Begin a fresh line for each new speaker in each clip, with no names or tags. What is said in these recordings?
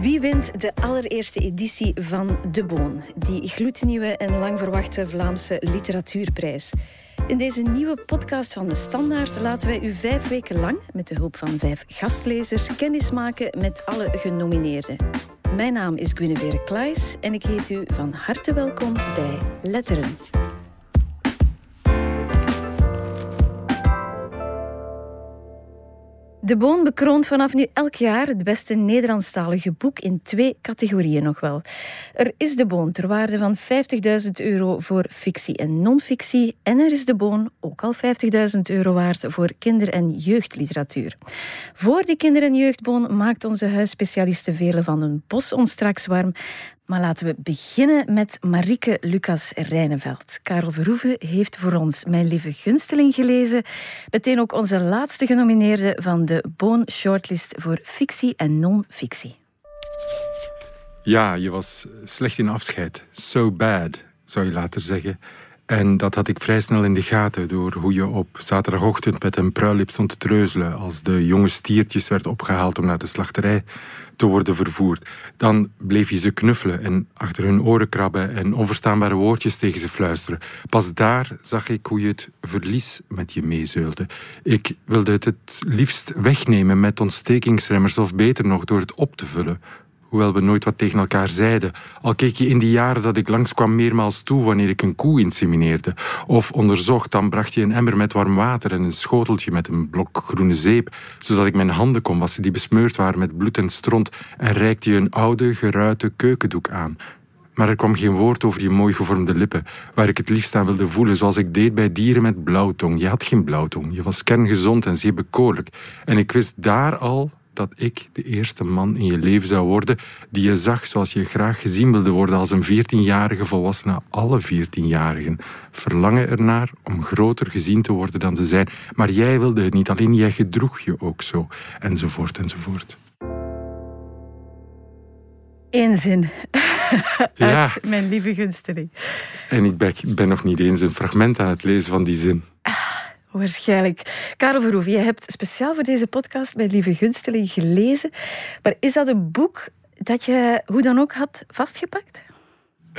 Wie wint de allereerste editie van De Boon, die gloednieuwe en lang verwachte Vlaamse literatuurprijs? In deze nieuwe podcast van De Standaard laten wij u vijf weken lang, met de hulp van vijf gastlezers, kennismaken met alle genomineerden. Mijn naam is Guinevere Klaes en ik heet u van harte welkom bij Letteren. De Boon bekroont vanaf nu elk jaar het beste Nederlandstalige boek in twee categorieën nog wel. Er is De Boon ter waarde van 50.000 euro voor fictie en non-fictie. En er is De Boon ook al 50.000 euro waard voor kinder- en jeugdliteratuur. Voor die kinder- en jeugdboon maakt onze huisspecialiste Vele van den Bos ons straks warm. Maar laten we beginnen met Marieke Lucas Rijneveld. Karel Verhoeven heeft voor ons Mijn Lieve Gunsteling gelezen. Meteen ook onze laatste genomineerde van de Boon Shortlist voor fictie en non-fictie.
Ja, je was slecht in afscheid. So bad, zou je later zeggen. En dat had ik vrij snel in de gaten door hoe je op zaterdagochtend met een pruilip stond te treuzelen als de jonge stiertjes werd opgehaald om naar de slachterij te worden vervoerd. Dan bleef je ze knuffelen en achter hun oren krabben en onverstaanbare woordjes tegen ze fluisteren. Pas daar zag ik hoe je het verlies met je meezeulde. Ik wilde het het liefst wegnemen met ontstekingsremmers of beter nog door het op te vullen hoewel we nooit wat tegen elkaar zeiden. Al keek je in die jaren dat ik langskwam meermaals toe wanneer ik een koe insemineerde. Of onderzocht, dan bracht je een emmer met warm water en een schoteltje met een blok groene zeep, zodat ik mijn handen kon wassen die besmeurd waren met bloed en stront, en reikte je een oude, geruite keukendoek aan. Maar er kwam geen woord over je mooi gevormde lippen, waar ik het liefst aan wilde voelen, zoals ik deed bij dieren met blauwtong. Je had geen blauwtong, je was kerngezond en zeer bekoorlijk. En ik wist daar al dat ik de eerste man in je leven zou worden die je zag zoals je graag gezien wilde worden als een veertienjarige volwassene. Alle veertienjarigen verlangen ernaar om groter gezien te worden dan ze zijn. Maar jij wilde het niet, alleen jij gedroeg je ook zo. Enzovoort, enzovoort.
Eén zin. ja. mijn lieve gunsteling.
En ik ben, ben nog niet eens een fragment aan het lezen van die zin.
Waarschijnlijk. Karel Verhoeven, je hebt speciaal voor deze podcast bij Lieve Gunsteling gelezen. Maar is dat een boek dat je hoe dan ook had vastgepakt?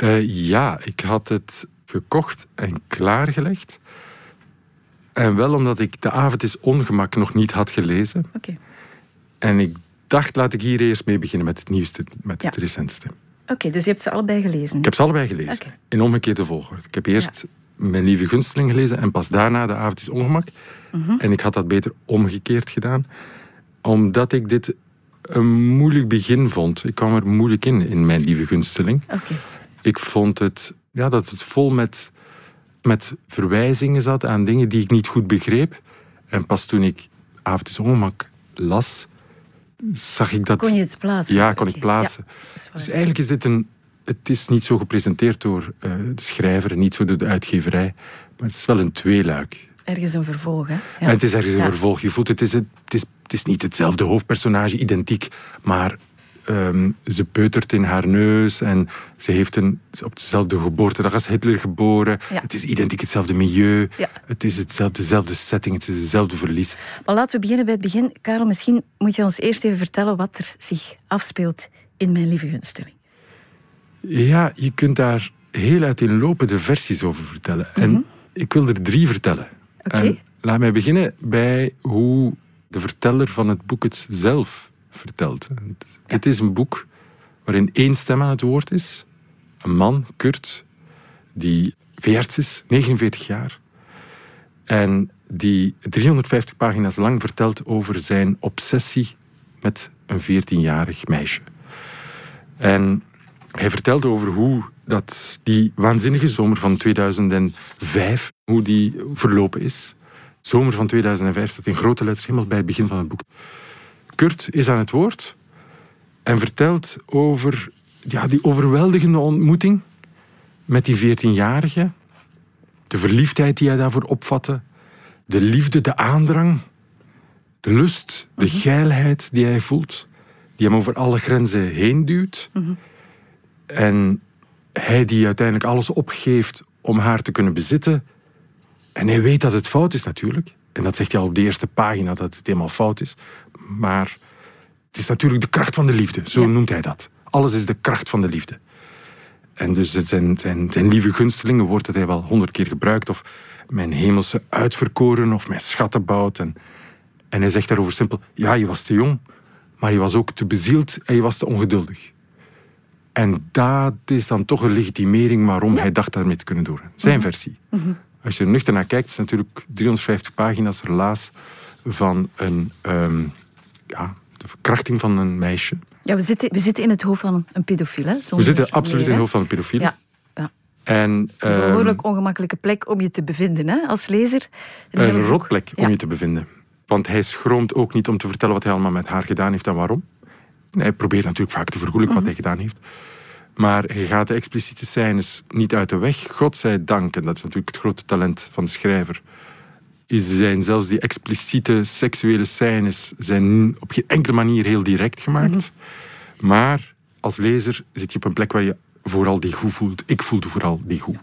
Uh, ja, ik had het gekocht en klaargelegd. En wel omdat ik De avond is ongemak nog niet had gelezen.
Oké.
En ik dacht, laat ik hier eerst mee beginnen met het nieuwste, met het recentste.
Oké, dus je hebt ze allebei gelezen?
Ik heb ze allebei gelezen. Okay. In omgekeerde volgorde. Ik heb eerst mijn lieve gunsteling gelezen en pas daarna de avond is ongemak. Mhm. En ik had dat beter omgekeerd gedaan, omdat ik dit een moeilijk begin vond. Ik kwam er moeilijk in, in mijn lieve gunsteling.
Okay.
Ik vond het, ja, dat het vol met, met verwijzingen zat aan dingen die ik niet goed begreep. En pas toen ik Avond is ongemak las, zag ik dat...
Kon je het plaatsen?
Ja, kon ik plaatsen. dus eigenlijk is dit een het is niet zo gepresenteerd door uh, de schrijver en niet zo door de uitgeverij. Maar het is wel een tweeluik.
Ergens een vervolg, hè? Ja.
En het is ergens een vervolg. Je voelt, het is, het, is, het is niet hetzelfde hoofdpersonage, identiek. Maar um, ze peutert in haar neus en ze heeft een, op dezelfde geboortedag als Hitler geboren.
Ja.
Het is identiek hetzelfde milieu.
Ja.
Het is hetzelfde, dezelfde setting, het is hetzelfde verlies.
Maar laten we beginnen bij het begin. Karel, misschien moet je ons eerst even vertellen wat er zich afspeelt in Mijn Lieve Gunsteling.
Ja, je kunt daar heel uiteenlopende versies over vertellen. En mhm. ik wil er drie vertellen.
Okay.
laat mij beginnen bij hoe de verteller van het boek het zelf vertelt. Dit is een boek waarin één stem aan het woord is. Een man, Kurt, die veerts is, 49 jaar. En die 350 pagina's lang vertelt over zijn obsessie met een 14-jarig meisje. En hij vertelde over hoe dat die waanzinnige zomer van 2005, hoe die verlopen is. Zomer van 2005 staat in grote letters helemaal bij het begin van het boek. Kurt is aan het woord en vertelt over ja, die overweldigende ontmoeting met die 14-jarige. De verliefdheid die hij daarvoor opvatte. De liefde, de aandrang. De lust, de mhm. geilheid die hij voelt. Die hem over alle grenzen heen duwt.
Mhm.
En hij die uiteindelijk alles opgeeft om haar te kunnen bezitten. En hij weet dat het fout is natuurlijk. En dat zegt hij al op de eerste pagina dat het helemaal fout is. Maar Het is natuurlijk de kracht van de liefde, zo noemt hij dat. Alles is de kracht van de liefde. En dus zijn, zijn, zijn lieve gunstelingen, woord dat hij wel honderd keer gebruikt, of mijn hemelse uitverkoren, of mijn schattenbout. En, en hij zegt daarover simpel, ja, je was te jong, maar je was ook te bezield en je was te ongeduldig. En dat is dan toch een legitimering waarom hij dacht daarmee te kunnen door. Zijn mhm. versie. Mhm. Als je er nuchter naar kijkt, is het natuurlijk 350 pagina's relaas van een, um, ja, de verkrachting van een meisje.
Ja, we zitten, we zitten in het hoofd van een pedofiel. Hè?
we zitten absoluut in het hoofd van een pedofiel.
Ja. ja.
En,
een behoorlijk ehm, ongemakkelijke plek om je te bevinden hè? als lezer.
Een, een rotplek om je te bevinden. Want hij schroomt ook niet om te vertellen wat hij allemaal met haar gedaan heeft en waarom. Hij probeert natuurlijk vaak te vergoelijken wat mhm. hij gedaan heeft. Maar hij gaat de expliciete scènes niet uit de weg. God zij dank, en dat is natuurlijk het grote talent van de schrijver. Zijn zelfs die expliciete seksuele scènes zijn op geen enkele manier heel direct gemaakt. Mhm. Maar als lezer zit je op een plek waar je vooral die goed voelt. Ik voelde vooral die goed.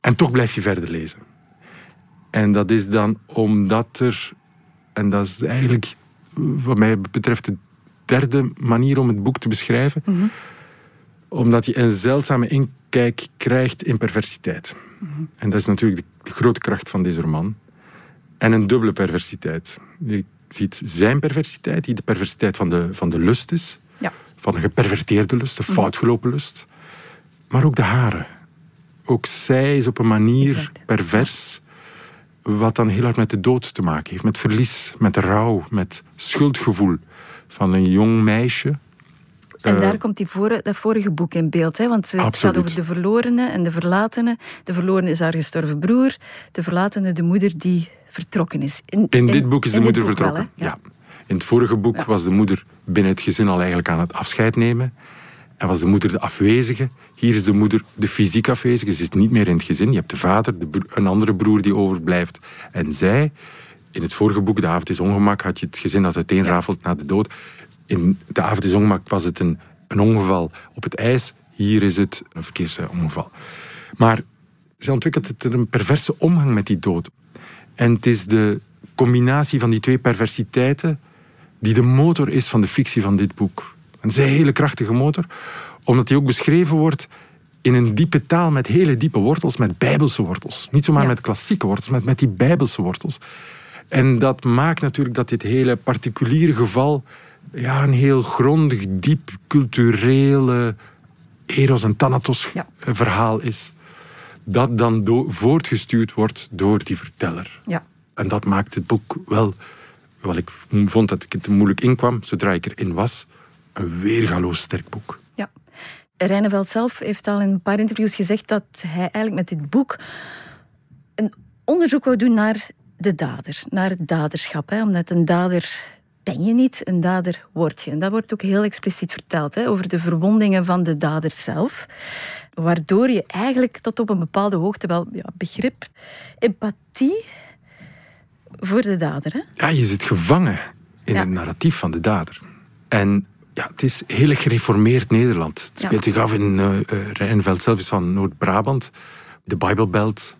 En toch blijf je verder lezen. En dat is dan omdat er, en dat is eigenlijk wat mij betreft de derde manier om het boek te beschrijven. Mhm omdat je een zeldzame inkijk krijgt in perversiteit. En dat is natuurlijk de, grote kracht van deze roman. En een dubbele perversiteit. Je ziet zijn perversiteit, die de perversiteit van de, van de lust is. Ja. Van een geperverteerde lust, een mhm. foutgelopen lust. Maar ook de haren. Ook zij is op een manier pervers. Wat dan heel hard met de dood te maken heeft. Met verlies, met rouw, met schuldgevoel. Van een jong meisje
en eh, daar komt die voor, dat vorige boek in beeld. Hè? Want het gaat over de verlorene en de verlatene. De verlorene is haar gestorven broer. De verlatene de moeder die vertrokken is.
In, in dit boek is de moeder vertrokken. ja. In het vorige boek was de moeder binnen het gezin al eigenlijk aan het afscheid nemen. En was de moeder de afwezige. Hier is de moeder de fysiek afwezige. Ze zit niet meer in het gezin. Je hebt de vader, de een andere broer die overblijft. En zij, in het vorige boek, De avond is ongemak, had je het gezin dat uiteenrafelt na de dood in de avond is ongemak was het een, een ongeval op het ijs. Hier is het een verkeersongeval. Maar ze ontwikkelt het een perverse omgang met die dood. En het is de combinatie van die twee perversiteiten die de motor is van de fictie van dit boek. Een zeer hele krachtige motor, omdat die ook beschreven wordt in een diepe taal met hele diepe wortels, met bijbelse wortels. Niet zomaar met klassieke wortels, maar met die bijbelse wortels. En dat maakt natuurlijk dat dit hele particuliere geval ja, een heel grondig, diep, culturele Eros en Thanatos ja. verhaal is. Dat dan voortgestuurd wordt door die verteller.
Ja.
En dat maakt het boek wel, wat ik vond dat ik het moeilijk inkwam, zodra ik erin was, een weergaloos sterk boek.
Ja. Reineveld zelf heeft al in een paar interviews gezegd dat hij eigenlijk met dit boek een onderzoek wou doen naar de dader, naar het daderschap. Hè, omdat een dader ben je niet, een dader word je. En dat wordt ook heel expliciet verteld hè, over de verwondingen van de dader zelf. Waardoor je eigenlijk tot op een bepaalde hoogte wel ja, begrip, empathie voor de dader. Hè?
Ja, je zit gevangen in het narratief van de dader. En ja, het is heel gereformeerd Nederland. Het speelt zich af in uh, Rijnveld zelf is van Noord-Brabant. De Bijbelbelt.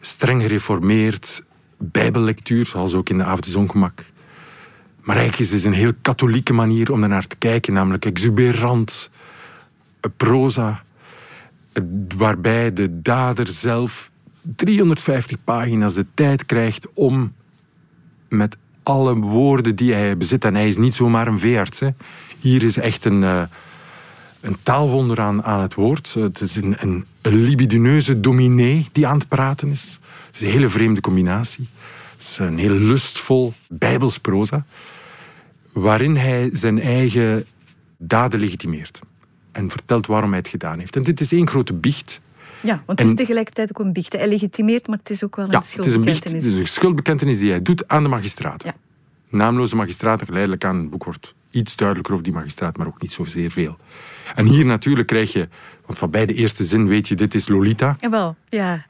Streng gereformeerd. Bijbellectuur, zoals ook in de avond is ongemak. Maar eigenlijk is het een heel katholieke manier om naar te kijken, namelijk exuberant, eh, proza, waarbij de dader zelf 350 pagina's de tijd krijgt om met alle woorden die hij bezit, en hij is niet zomaar een veearts, hier is echt een, uh, een taalwonder aan, aan het woord. Het is een, een, een libidineuze dominee die aan het praten is. Het is een hele vreemde combinatie. Het is een heel lustvol bijbels proza waarin hij zijn eigen daden legitimeert. En vertelt waarom hij het gedaan heeft. En dit is één grote biecht.
Ja, want het is tegelijkertijd ook een biecht. Hij legitimeert, maar het is ook wel een ja, schuldbekentenis.
Het is een, biecht, het is een schuldbekentenis die hij doet aan de magistraat. Ja. Naamloze magistraat, en geleidelijk aan het boek wordt iets duidelijker over die magistraat, maar ook niet zozeer veel. En hier natuurlijk krijg je, want van bij de eerste zin weet je, dit is Lolita.
Jawel, ja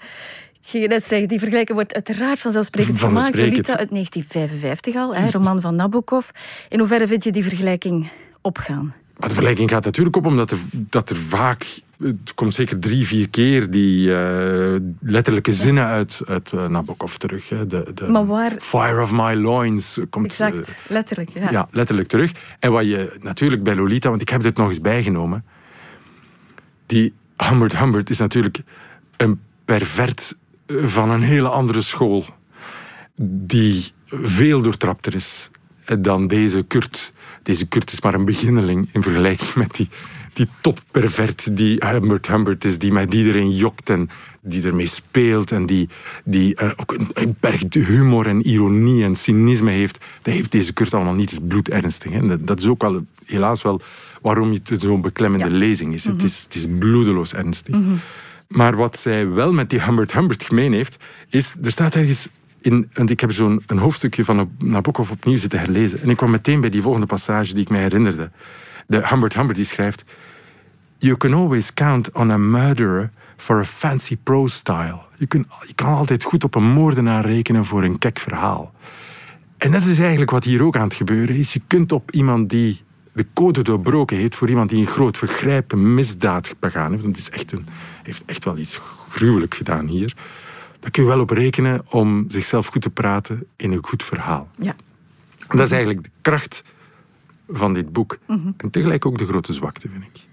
ging net zeggen, die vergelijking wordt uiteraard vanzelfsprekend van gemaakt. Lolita uit 1955 al, hè, roman van Nabokov. In hoeverre vind je die vergelijking opgaan?
Maar de vergelijking gaat natuurlijk op omdat er, dat er vaak het komt zeker drie, vier keer die uh, letterlijke zinnen uit, uit uh, Nabokov terug. Hè. De, de
maar waar...
Fire of my loins komt
exact, uh, letterlijk. Ja.
ja. letterlijk terug. En wat je natuurlijk bij Lolita, want ik heb dit nog eens bijgenomen, die Humbert Humbert is natuurlijk een pervert van een hele andere school, die veel doortrapter is dan deze Kurt. Deze Kurt is maar een beginneling in vergelijking met die die toppervert die Humbert Humbert is, die met iedereen jokt en die ermee speelt en die, die uh, ook een, een, berg humor en ironie en cynisme heeft, dat heeft deze Kurt allemaal niet. Het is bloedernstig. Hè? Dat, dat, is ook wel, helaas wel waarom het zo'n beklemmende lezing is. het mhm. is. Het is bloedeloos ernstig. Mhm. Maar wat zij wel met die Humbert Humbert gemeen heeft, is, er staat ergens in, en ik heb zo'n een hoofdstukje van Nabokov opnieuw zitten herlezen. En ik kwam meteen bij die volgende passage die ik mij herinnerde. De Humbert Humbert die schrijft... You can always count on a murderer for a fancy prose style. Je, kunt, je kan altijd goed op een moordenaar rekenen voor een kek verhaal. En dat is eigenlijk wat hier ook aan het gebeuren is. Je kunt op iemand die de code doorbroken heeft, voor iemand die een groot vergrijp, een misdaad begaan heeft, want het is echt een, heeft echt wel iets gruwelijk gedaan hier, daar kun je wel op rekenen om zichzelf goed te praten in een goed verhaal.
Ja.
En dat is eigenlijk de kracht van dit boek. Mhm. En tegelijk ook de grote zwakte, vind ik.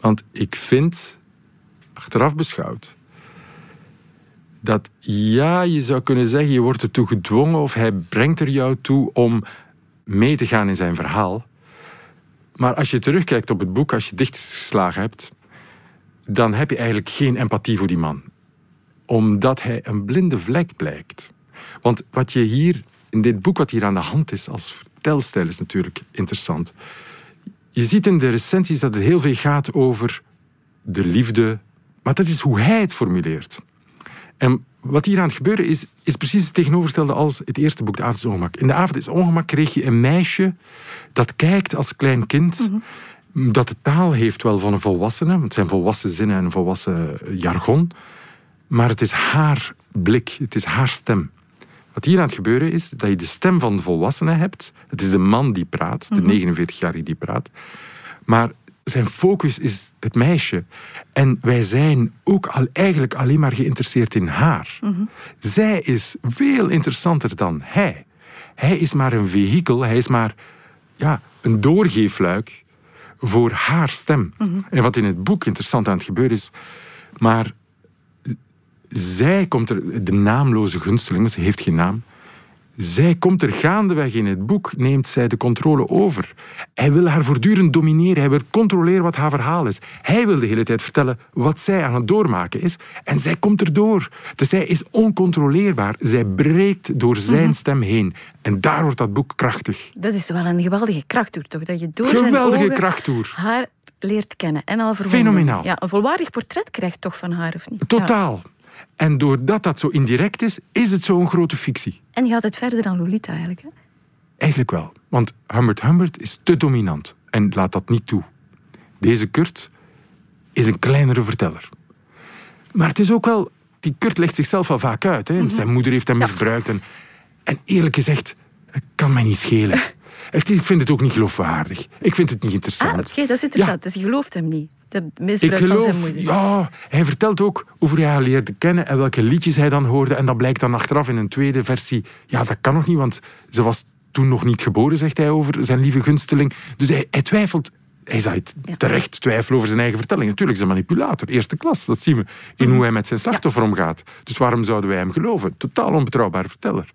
Want ik vind, achteraf beschouwd, dat ja, je zou kunnen zeggen, je wordt ertoe gedwongen of hij brengt er jou toe om mee te gaan in zijn verhaal. Maar als je terugkijkt op het boek, als je dichtgeslagen hebt, dan heb je eigenlijk geen empathie voor die man. Omdat hij een blinde vlek blijkt. Want wat je hier, in dit boek wat hier aan de hand is, als vertelstijl is natuurlijk interessant. Je ziet in de recensies dat het heel veel gaat over de liefde, maar dat is hoe hij het formuleert. En wat hier aan het gebeuren is, is precies het tegenovergestelde als het eerste boek, De Avond is Ongemak. In De Avond is Ongemak kreeg je een meisje dat kijkt als klein kind, mhm. dat de taal heeft wel van een volwassene, het zijn volwassen zinnen en volwassen jargon, maar het is haar blik, het is haar stem. Wat hier aan het gebeuren is dat je de stem van de volwassene hebt. Het is de man die praat, de 49-jarige mhm. die praat. Maar zijn focus is het meisje. En wij zijn ook al eigenlijk alleen maar geïnteresseerd in haar. Mhm. Zij is veel interessanter dan hij. Hij is maar een vehikel, hij is maar ja, een doorgeefluik voor haar stem. Mhm. En wat in het boek interessant aan het gebeuren is, maar zij komt er, de naamloze gunsteling, ze heeft geen naam, zij komt er gaandeweg in het boek, neemt zij de controle over. Hij wil haar voortdurend domineren, hij wil controleren wat haar verhaal is. Hij wil de hele tijd vertellen wat zij aan het doormaken is. En zij komt erdoor. Dus zij is oncontroleerbaar. Zij breekt door zijn mhm. stem heen. En daar wordt dat boek krachtig.
Dat is wel een geweldige krachttoer, toch? Dat je door
geweldige
zijn
krachttoer.
haar leert kennen en al
Fenomenaal.
Ja, een volwaardig portret krijgt toch van haar, of niet?
Totaal. En doordat dat zo indirect is, is het zo'n grote fictie.
En gaat het verder dan Lolita eigenlijk? Hè?
Eigenlijk wel. Want Humbert Humbert is te dominant en laat dat niet toe. Deze Kurt is een kleinere verteller. Maar het is ook wel... Die Kurt legt zichzelf al vaak uit. Hè. Mhm. Zijn moeder heeft hem misbruikt. En, en eerlijk gezegd, het kan mij niet schelen. ik vind het ook niet geloofwaardig. Ik vind het niet interessant.
Ah, oké, dat is interessant. Dus je gelooft hem niet? De misbruik ik geloof, van zijn moeder.
Ja, hij vertelt ook over hij haar leerde kennen en welke liedjes hij dan hoorde. En dat blijkt dan achteraf in een tweede versie. Ja, dat kan nog niet, want ze was toen nog niet geboren, zegt hij over zijn lieve gunsteling. Dus hij, hij twijfelt. Hij zou terecht twijfelen over zijn eigen vertelling. Natuurlijk is hij manipulator, eerste klas. Dat zien we in mhm. hoe hij met zijn slachtoffer omgaat. Dus waarom zouden wij hem geloven? Totaal onbetrouwbare verteller.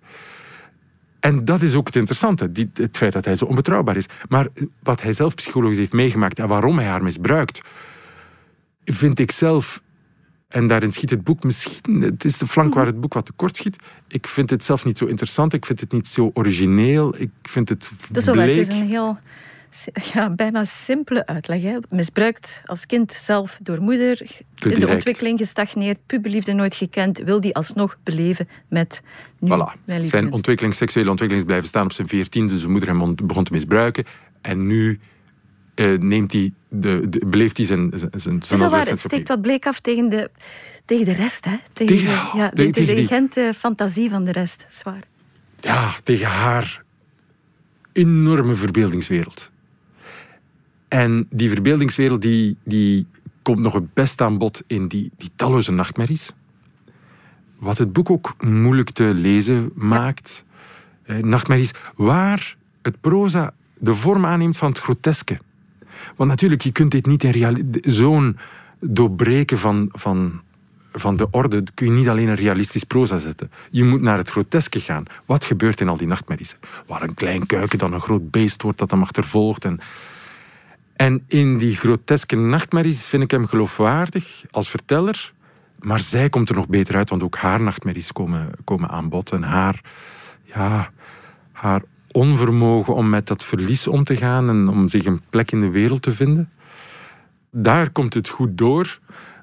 En dat is ook het interessante, die, het feit dat hij zo onbetrouwbaar is. Maar wat hij zelf psychologisch heeft meegemaakt en waarom hij haar misbruikt, vind ik zelf, en daarin schiet het boek misschien, het is de flank waar het boek wat tekort schiet. Ik vind het zelf niet zo interessant, ik vind het niet zo origineel, ik vind het
Dat is het is een heel ja, bijna simpele uitleg. Hè. Misbruikt als kind zelf door moeder, in de ontwikkeling gestagneerd, puberliefde nooit gekend, wil die alsnog beleven met nu
voilà. Zijn ontwikkeling, seksuele ontwikkeling is blijven staan op zijn veertien, dus zijn moeder hem begon te misbruiken. En nu uh, neemt hij de, de, beleeft hij zijn, zijn, zijn
is waar, Het steekt wat bleek af tegen de, tegen de rest. Hè? Tegen, tegen, de, ja, de, intelligente fantasie van de rest. Zwaar.
Ja, tegen haar enorme verbeeldingswereld. En die verbeeldingswereld die, die komt nog het best aan bod in die, die talloze nachtmerries. Wat het boek ook moeilijk te lezen maakt. Eh, nachtmerries waar het proza de vorm aanneemt van het groteske. Want natuurlijk, je kunt dit niet in zo'n doorbreken van, van, van de orde kun je niet alleen een realistisch proza zetten. Je moet naar het groteske gaan. Wat gebeurt in al die nachtmerries? Waar een klein kuiken dan een groot beest wordt dat hem achtervolgt. En, en in die groteske nachtmerries vind ik hem geloofwaardig als verteller. Maar zij komt er nog beter uit, want ook haar nachtmerries komen, komen aan bod. En haar, ja, haar onvermogen om met dat verlies om te gaan en om zich een plek in de wereld te vinden. Daar komt het goed door.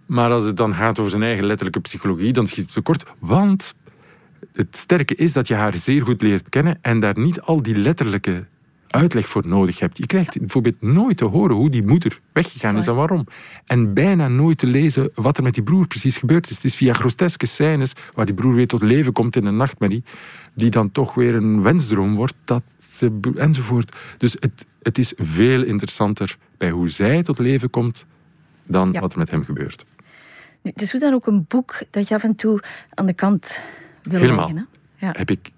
Maar als het dan gaat over zijn eigen letterlijke psychologie, dan schiet het tekort. Want het sterke is dat je haar zeer goed leert kennen en daar niet al die letterlijke uitleg voor nodig hebt. Je krijgt bijvoorbeeld nooit te horen hoe die moeder weggegaan is en waarom. En bijna nooit te lezen wat er met die broer precies gebeurd is. Het is via groteske scènes waar die broer weer tot leven komt in een nachtmerrie, die dan toch weer een wensdroom wordt, dat enzovoort. Dus het, het is veel interessanter bij hoe zij tot leven komt dan wat er met hem gebeurt.
Nu, het is hoe dan ook een boek dat je af en toe aan de kant wil
Helemaal.
leggen.
Hè? Ja. Heb ik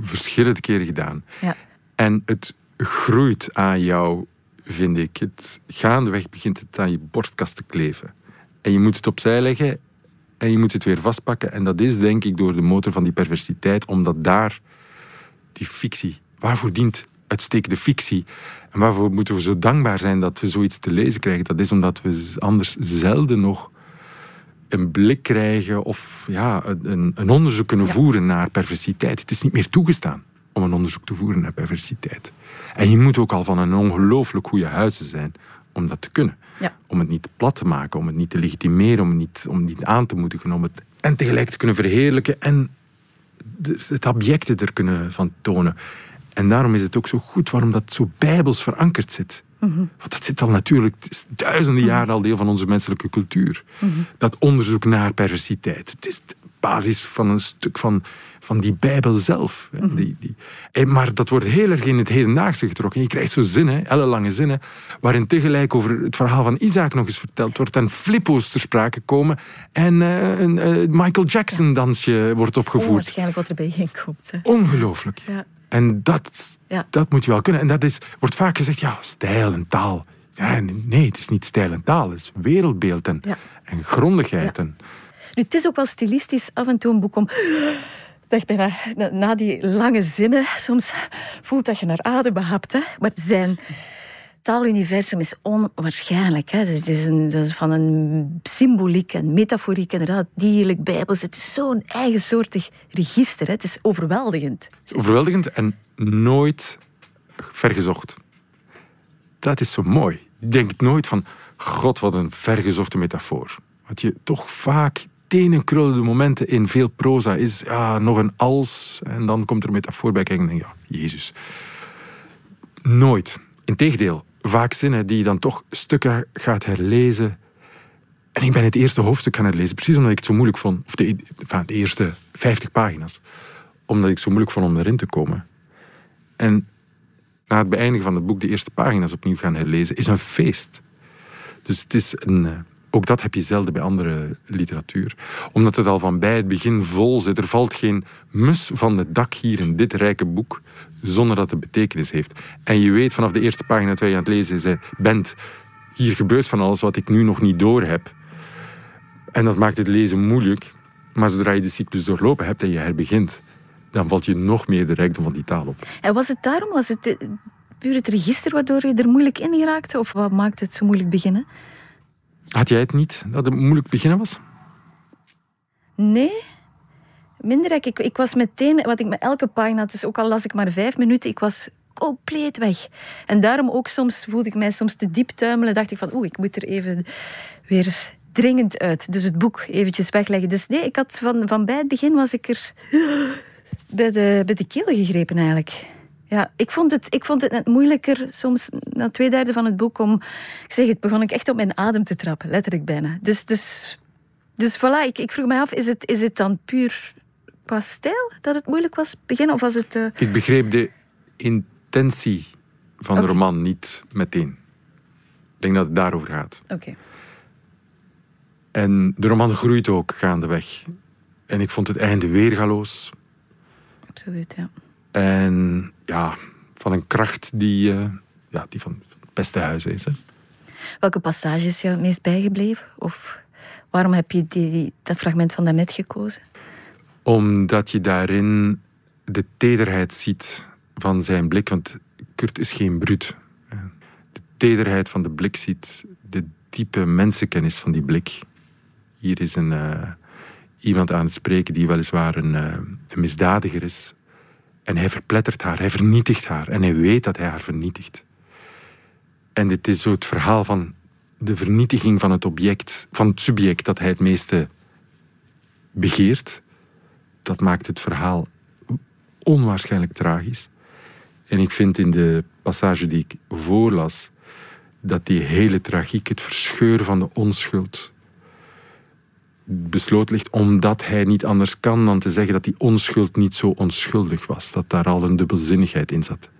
verschillende keren gedaan. Ja. En het groeit aan jou, vind ik. Het, gaandeweg begint het aan je borstkast te kleven. En je moet het opzij leggen en je moet het weer vastpakken. En dat is denk ik door de motor van die perversiteit, omdat daar die fictie, waarvoor dient uitstekende fictie? En waarvoor moeten we zo dankbaar zijn dat we zoiets te lezen krijgen? Dat is omdat we anders zelden nog een blik krijgen of ja, een, een onderzoek kunnen voeren naar perversiteit. Het is niet meer toegestaan om een onderzoek te voeren naar perversiteit. En je moet ook al van een ongelooflijk goede huizen zijn om dat te kunnen. Ja. Om het niet plat te maken, om het niet te legitimeren, om het niet, om het niet aan te moedigen, om het en tegelijk te kunnen verheerlijken en het objecten er kunnen van tonen. En daarom is het ook zo goed waarom dat zo bijbels verankerd zit. Mm Want dat zit al natuurlijk duizenden mhm. jaren al deel van onze menselijke cultuur. Mhm. Dat onderzoek naar perversiteit. Het is basis van een stuk van van die Bijbel zelf. Mm die, die. Eh, maar dat wordt heel erg in het hedendaagse getrokken. Je krijgt zo zinnen, ellenlange zinnen, waarin tegelijk over het verhaal van Isaac nog eens verteld wordt en flippo's ter sprake komen en uh, een uh, Michael Jackson dansje wordt opgevoerd.
Waarschijnlijk wat erbij ging komt.
Ongelooflijk. Ja. En dat, ja. dat moet je wel kunnen. En dat is, wordt vaak gezegd, ja, stijl en taal. Ja, nee, het is niet stijl en taal. Het is wereldbeeld en, en grondigheid. En...
Het is ook wel stilistisch af en toe een boek om dat je na, na, die lange zinnen soms voelt dat je naar adem behapt. Hè? Maar zijn taaluniversum is onwaarschijnlijk. Hè? Dus het is, van een symboliek en metaforiek, inderdaad, dierlijk, bijbels. Het is zo'n eigensoortig register. Hè? Het is overweldigend.
Overweldigend en nooit vergezocht. Dat is zo mooi. Je denkt nooit van, god, wat een vergezochte metafoor. Wat je toch vaak tenenkrullende momenten in veel proza is nog een als en dan komt er metafoor bij kijken en denk ja, Jezus. Nooit. Integendeel, vaak zinnen die je dan toch stukken gaat herlezen. En ik ben het eerste hoofdstuk gaan herlezen, precies omdat ik het zo moeilijk vond, of de, de eerste 50 pagina's, omdat ik het zo moeilijk vond om erin te komen. En na het beëindigen van het boek de eerste pagina's opnieuw gaan herlezen, is een feest. Dus het is een, eh, ook dat heb je zelden bij andere literatuur. Omdat het al van bij het begin vol zit. Er valt geen mus van het dak hier in dit rijke boek zonder dat het betekenis heeft. En je weet vanaf de eerste pagina dat je aan het lezen bent, hier gebeurt van alles wat ik nu nog niet door heb. En dat maakt het lezen moeilijk. Maar zodra je de cyclus doorlopen hebt en je herbegint, dan valt je nog meer de rijkdom van die taal op.
En was het daarom, was het eh, puur het register waardoor je er moeilijk in raakte? Of wat maakt het zo moeilijk beginnen?
Had jij het niet dat het moeilijk beginnen was?
Nee, minder. Ik, ik was meteen, wat ik met elke pagina, dus ook al las ik maar vijf minuten, ik was compleet weg. En daarom ook soms voelde ik mij soms te diep tuimelen. Dacht ik van, oeh, ik moet er even weer dringend uit. Dus het boek eventjes wegleggen. Dus nee, ik had van, van bij het begin was ik er bij de, bij de keel gegrepen eigenlijk. Ja, ik vond, het, ik vond het net moeilijker soms na twee derde van het boek om... Ik zeg het, begon ik echt op mijn adem te trappen, letterlijk bijna. Dus, dus, dus voilà, ik, ik vroeg me af, is het, is het dan puur qua stijl dat het moeilijk was beginnen? Of was het... Uh...
Ik begreep de intentie van de roman niet meteen. Ik denk dat het daarover gaat.
Oké.
En de roman groeit ook gaandeweg. En ik vond het einde weergaloos.
Absoluut, ja.
En ja, van een kracht die, uh, ja, die van het beste huis is. Hè.
Welke passage is jou het meest bijgebleven? Of waarom heb je die, dat fragment van daarnet gekozen?
Omdat je daarin de tederheid ziet van zijn blik. Want Kurt is geen bruut. De tederheid van de blik ziet, de diepe mensenkennis van die blik. Hier is een, uh, iemand aan het spreken die weliswaar een, uh, een misdadiger is. En hij verplettert haar, hij vernietigt haar. En hij weet dat hij haar vernietigt. En dit is zo het verhaal van de vernietiging van het object, van het subject dat hij het meeste begeert. Dat maakt het verhaal onwaarschijnlijk tragisch. En ik vind in de passage die ik voorlas, dat die hele tragiek, het verscheuren van de onschuld, besloot ligt omdat hij niet anders kan dan te zeggen dat die onschuld niet zo onschuldig was. Dat daar al een dubbelzinnigheid in zat.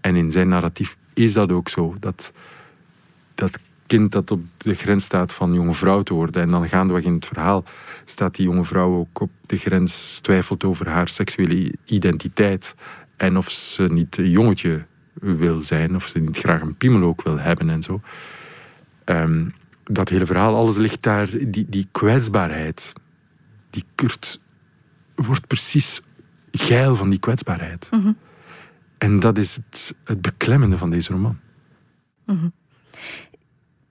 En in zijn narratief is dat ook zo. Dat, dat kind dat op de grens staat van jonge vrouw te worden. En dan gaandeweg in het verhaal staat die jonge vrouw ook op de grens, twijfelt over haar seksuele identiteit. En of ze niet een jongetje wil zijn, of ze niet graag een piemel ook wil hebben en zo. Ehm, dat hele verhaal, alles ligt daar, die, die kwetsbaarheid. Die Kurt wordt precies geil van die kwetsbaarheid. Mhm. En dat is het, het, beklemmende van deze roman.
Mm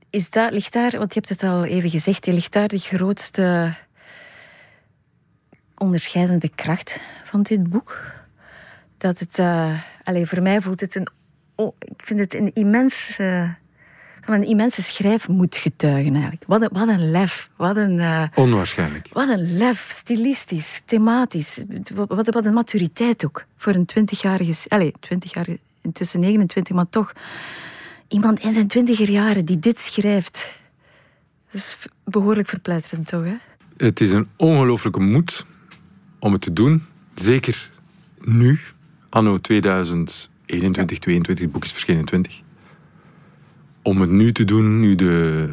Is dat, ligt daar, want je hebt het al even gezegd, ligt daar de grootste onderscheidende kracht van dit boek? Dat het, uh, allez, voor mij voelt het een, oh, ik vind het een immens... Uh, van een immense schrijfmoed getuigen eigenlijk. Wat een, wat een lef. Wat een, uh,
Onwaarschijnlijk.
Wat een lef, stilistisch, thematisch. Wat, wat een maturiteit ook voor een twintigjarige... Allez, twintigjarige, intussen 29, maar toch... Iemand in zijn twintiger jaren die dit schrijft. Dat is behoorlijk verpletterend toch, hè?
Het is een ongelooflijke moed om het te doen. Zeker nu, anno 2021, 2022, het boek is verschenen in 20 om het nu te doen, nu de,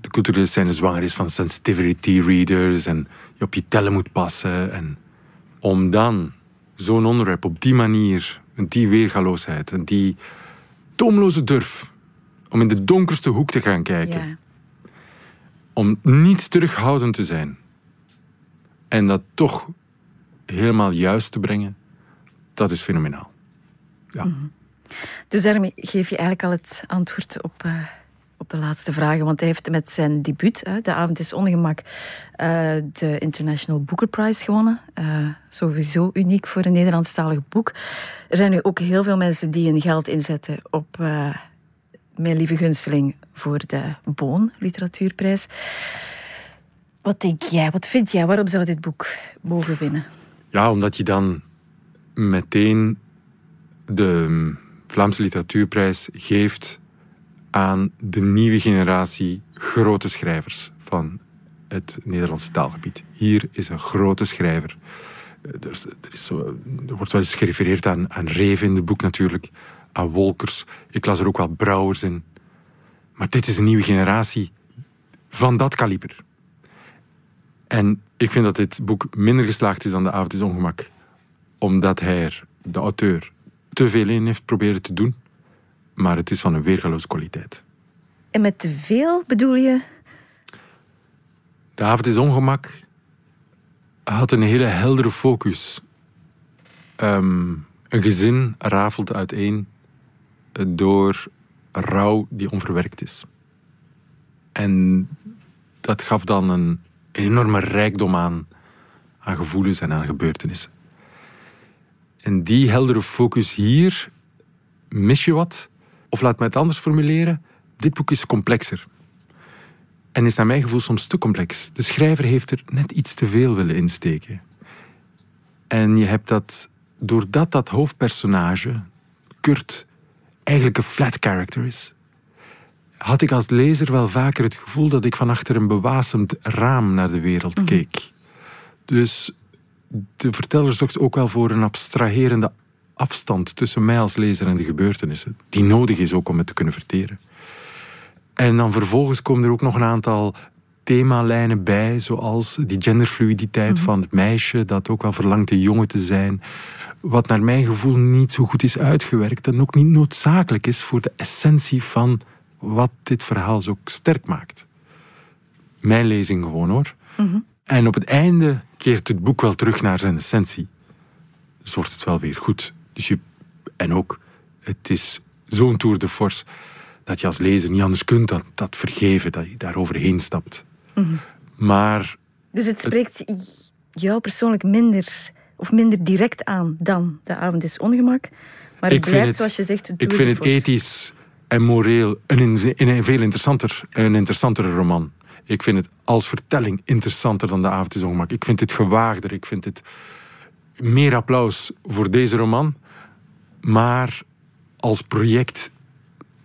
de culturele scène zwanger is van sensitivity readers en je op je tellen moet passen. En om dan zo'n onderwerp op die manier, en die weergaloosheid en die toomloze durf om in de donkerste hoek te gaan kijken. Ja. Om niet terughoudend te zijn. En dat toch helemaal juist te brengen, dat is fenomenaal. Ja. Mhm.
Dus daarmee geef je eigenlijk al het antwoord op, uh, op de laatste vragen. Want hij heeft met zijn debuut, De Avond is Ongemak, uh, de International Booker Prize gewonnen. sowieso uniek voor een Nederlandstalig boek. Er zijn nu ook heel veel mensen die hun geld inzetten op mijn lieve gunsteling voor de Boon Literatuurprijs. Wat denk jij? Wat vind jij? Waarom zou dit boek boven winnen?
Ja, omdat je dan meteen de Vlaamse Literatuurprijs geeft aan de nieuwe generatie grote schrijvers van het Nederlandse taalgebied. Hier is een grote schrijver. Er, is, er, is zo, wordt wel eens gerefereerd aan, aan Reven in het boek natuurlijk, aan Wolkers. Ik las er ook wel Brouwers in. Maar dit is een nieuwe generatie van dat kaliber. En ik vind dat dit boek minder geslaagd is dan De Avond is Ongemak. Omdat hij er, de auteur, te veel in heeft proberen te doen. Maar het is van een weergaloos kwaliteit.
En met te veel bedoel je?
De avond is ongemak. Had een hele heldere focus. Ehm, een gezin rafelt uiteen door rouw die onverwerkt is. En dat gaf dan een, een enorme rijkdom aan, aan gevoelens en aan gebeurtenissen. En die heldere focus hier mis je wat. Of laat me het anders formuleren. Dit boek is complexer. En is naar mijn gevoel soms te complex. De schrijver heeft er net iets te veel willen insteken. En je hebt dat, doordat dat hoofdpersonage, Kurt, eigenlijk een flat character is, had ik als lezer wel vaker het gevoel dat ik van achter een bewasemd raam naar de wereld mhm. keek. Dus de verteller zocht ook wel voor een abstraherende afstand tussen mij als lezer en de gebeurtenissen, die nodig is ook om het te kunnen verteren. En dan vervolgens komen er ook nog een aantal themalijnen bij, zoals die genderfluiditeit mhm. van het meisje dat ook wel verlangt een jongen te zijn. Wat naar mijn gevoel niet zo goed is uitgewerkt en ook niet noodzakelijk is voor de essentie van wat dit verhaal zo sterk maakt. Mijn lezing gewoon hoor. Mhm. En op het einde keert het boek wel terug naar zijn essentie. Dus wordt het wel weer goed. Dus je, en ook, het is zo'n tour de force dat je als lezer niet anders kunt dan dat vergeven, dat je daar overheen stapt. Mhm. Maar...
Dus het spreekt jou persoonlijk minder, of minder direct aan dan De avond is ongemak. Maar het blijft, zoals je zegt,
Ik vind het ethisch en moreel een, een, veel interessanter, een interessantere roman. Ik vind het als vertelling interessanter dan De avond is ongemak. Ik vind het gewaagder, ik vind het meer applaus voor deze roman. Maar als project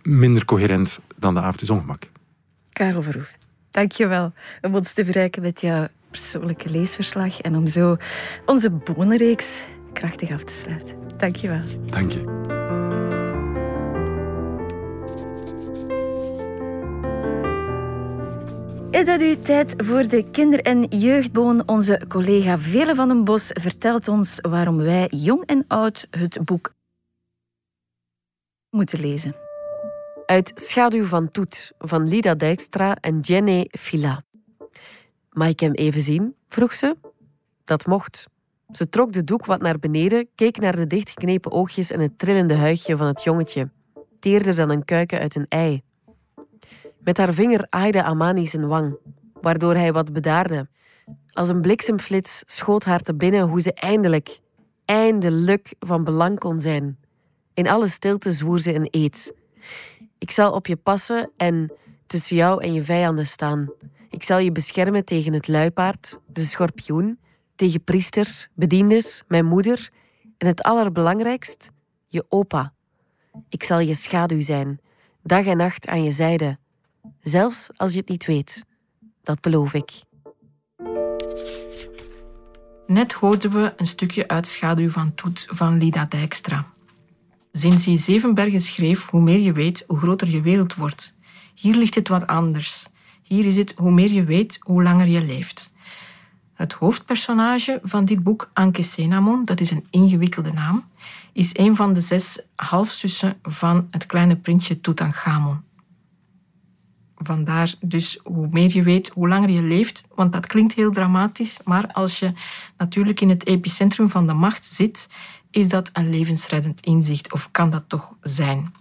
minder coherent dan De avond is ongemak.
Karel Verhoef. Dankjewel om ons te verrijken met jouw persoonlijke leesverslag en om zo onze bonenreeks krachtig af te sluiten. Dankjewel.
Dank je.
Is dat tijd voor de kinder- en jeugdboon? Onze collega Vele van den Bos vertelt ons waarom wij jong en oud het boek moeten lezen
uit Schaduw van Toet van Lida Dijkstra en Jenny Fila. Mag ik hem even zien? vroeg ze. Dat mocht. Ze trok de doek wat naar beneden, keek naar de dichtgeknepen oogjes en het trillende huidje van het jongetje, teerder dan een kuiken uit een ei. Met haar vinger aaide Amani zijn wang, waardoor hij wat bedaarde. Als een bliksemflits schoot haar te binnen hoe ze eindelijk, eindelijk van belang kon zijn. In alle stilte zwoer ze een eed. Ik zal op je passen en tussen jou en je vijanden staan. Ik zal je beschermen tegen het luipaard, de schorpioen, tegen priesters, bediendes, mijn moeder en het allerbelangrijkst, je opa. Ik zal je schaduw zijn, dag en nacht aan je zijde, zelfs als je het niet weet. Dat beloof ik.
Net hoorden we een stukje uit Schaduw van Toet van Lida Dijkstra. Sinds Zevenbergen schreef, hoe meer je weet, hoe groter je wereld wordt. Hier ligt het wat anders. Hier is het, hoe meer je weet, hoe langer je leeft. Het hoofdpersonage van dit boek, Anke Senamon, dat is een ingewikkelde naam, is een van de zes halfzussen van het kleine prinsje Tutankhamon. Vandaar dus hoe meer je weet, hoe langer je leeft. Want dat klinkt heel dramatisch, maar als je natuurlijk in het epicentrum van de macht zit, is dat een levensreddend inzicht of kan dat toch zijn?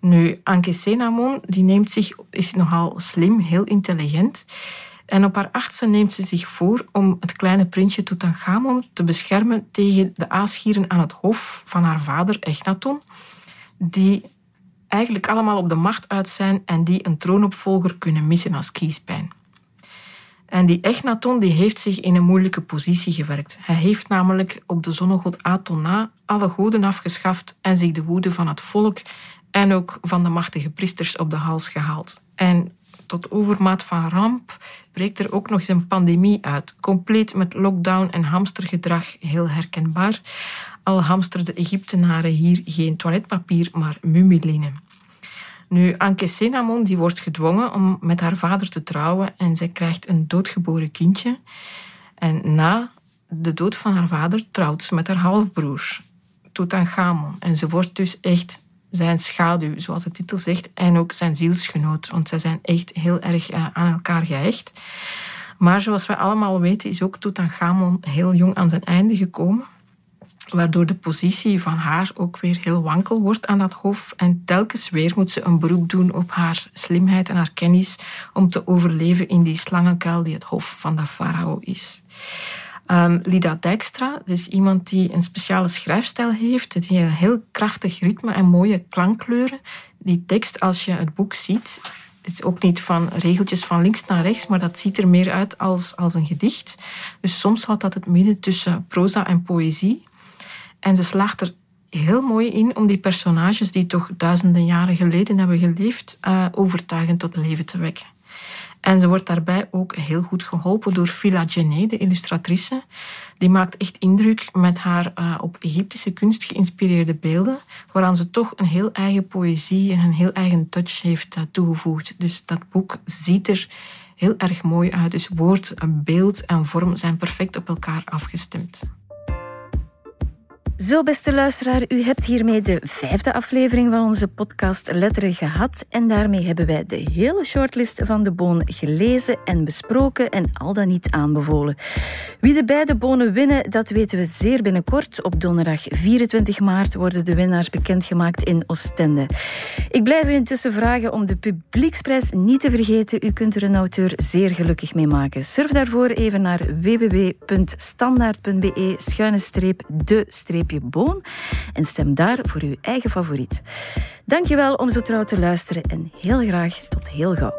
Nu, Anke Senamon die neemt zich, is nogal slim, heel intelligent. En op haar achtste neemt ze zich voor om het kleine prinsje Tutankhamon te beschermen tegen de aasgieren aan het hof van haar vader Echnaton, die eigenlijk allemaal op de macht uit zijn en die een troonopvolger kunnen missen als kiespijn. En die Echnaton die heeft zich in een moeilijke positie gewerkt. Hij heeft namelijk op de zonnegod Atona alle goden afgeschaft en zich de woede van het volk en ook van de machtige priesters op de hals gehaald. En tot overmaat van ramp breekt er ook nog eens een pandemie uit, compleet met lockdown en hamstergedrag, heel herkenbaar. Al hamsterden Egyptenaren hier geen toiletpapier, maar mumielinnen. Nu, Anke Senamon die wordt gedwongen om met haar vader te trouwen en zij krijgt een doodgeboren kindje. En na de dood van haar vader trouwt ze met haar halfbroer, Tutankhamon. En ze wordt dus echt zijn schaduw, zoals de titel zegt, en ook zijn zielsgenoot, want zij zijn echt heel erg eh, aan elkaar gehecht. Maar zoals we allemaal weten is ook Tutankhamon heel jong aan zijn einde gekomen waardoor de positie van haar ook weer heel wankel wordt aan dat hof. En telkens weer moet ze een beroep doen op haar slimheid en haar kennis om te overleven in die slangenkuil die het hof van de farao is. Um, Lida Dijkstra is iemand die een speciale schrijfstijl heeft, die een heel krachtig ritme en mooie klankkleuren. Die tekst, als je het boek ziet, het is ook niet van regeltjes van links naar rechts, maar dat ziet er meer uit als, als een gedicht. Dus soms houdt dat het midden tussen proza en poëzie. En ze slaagt er heel mooi in om die personages die toch duizenden jaren geleden hebben geleefd, uh, overtuigend tot leven te wekken. En ze wordt daarbij ook heel goed geholpen door Phila Genet, de illustratrice. Die maakt echt indruk met haar uh, op Egyptische kunst geïnspireerde beelden, waaraan ze toch een heel eigen poëzie en een heel eigen touch heeft uh, toegevoegd. Dus dat boek ziet er heel erg mooi uit. Dus woord, beeld en vorm zijn perfect op elkaar afgestemd.
Zo, beste luisteraar, u hebt hiermee de vijfde aflevering van onze podcast Letteren gehad. En daarmee hebben wij de hele shortlist van de boon gelezen en besproken en al dan niet aanbevolen. Wie de beide bonen winnen, dat weten we zeer binnenkort. Op donderdag 24 maart worden de winnaars bekendgemaakt in Oostende. Ik blijf u intussen vragen om de publieksprijs niet te vergeten. U kunt er een auteur zeer gelukkig mee maken. Surf daarvoor even naar www.standaard.be-de boon en stem daar voor uw eigen favoriet. Dankjewel om zo trouw te luisteren en heel graag tot heel gauw.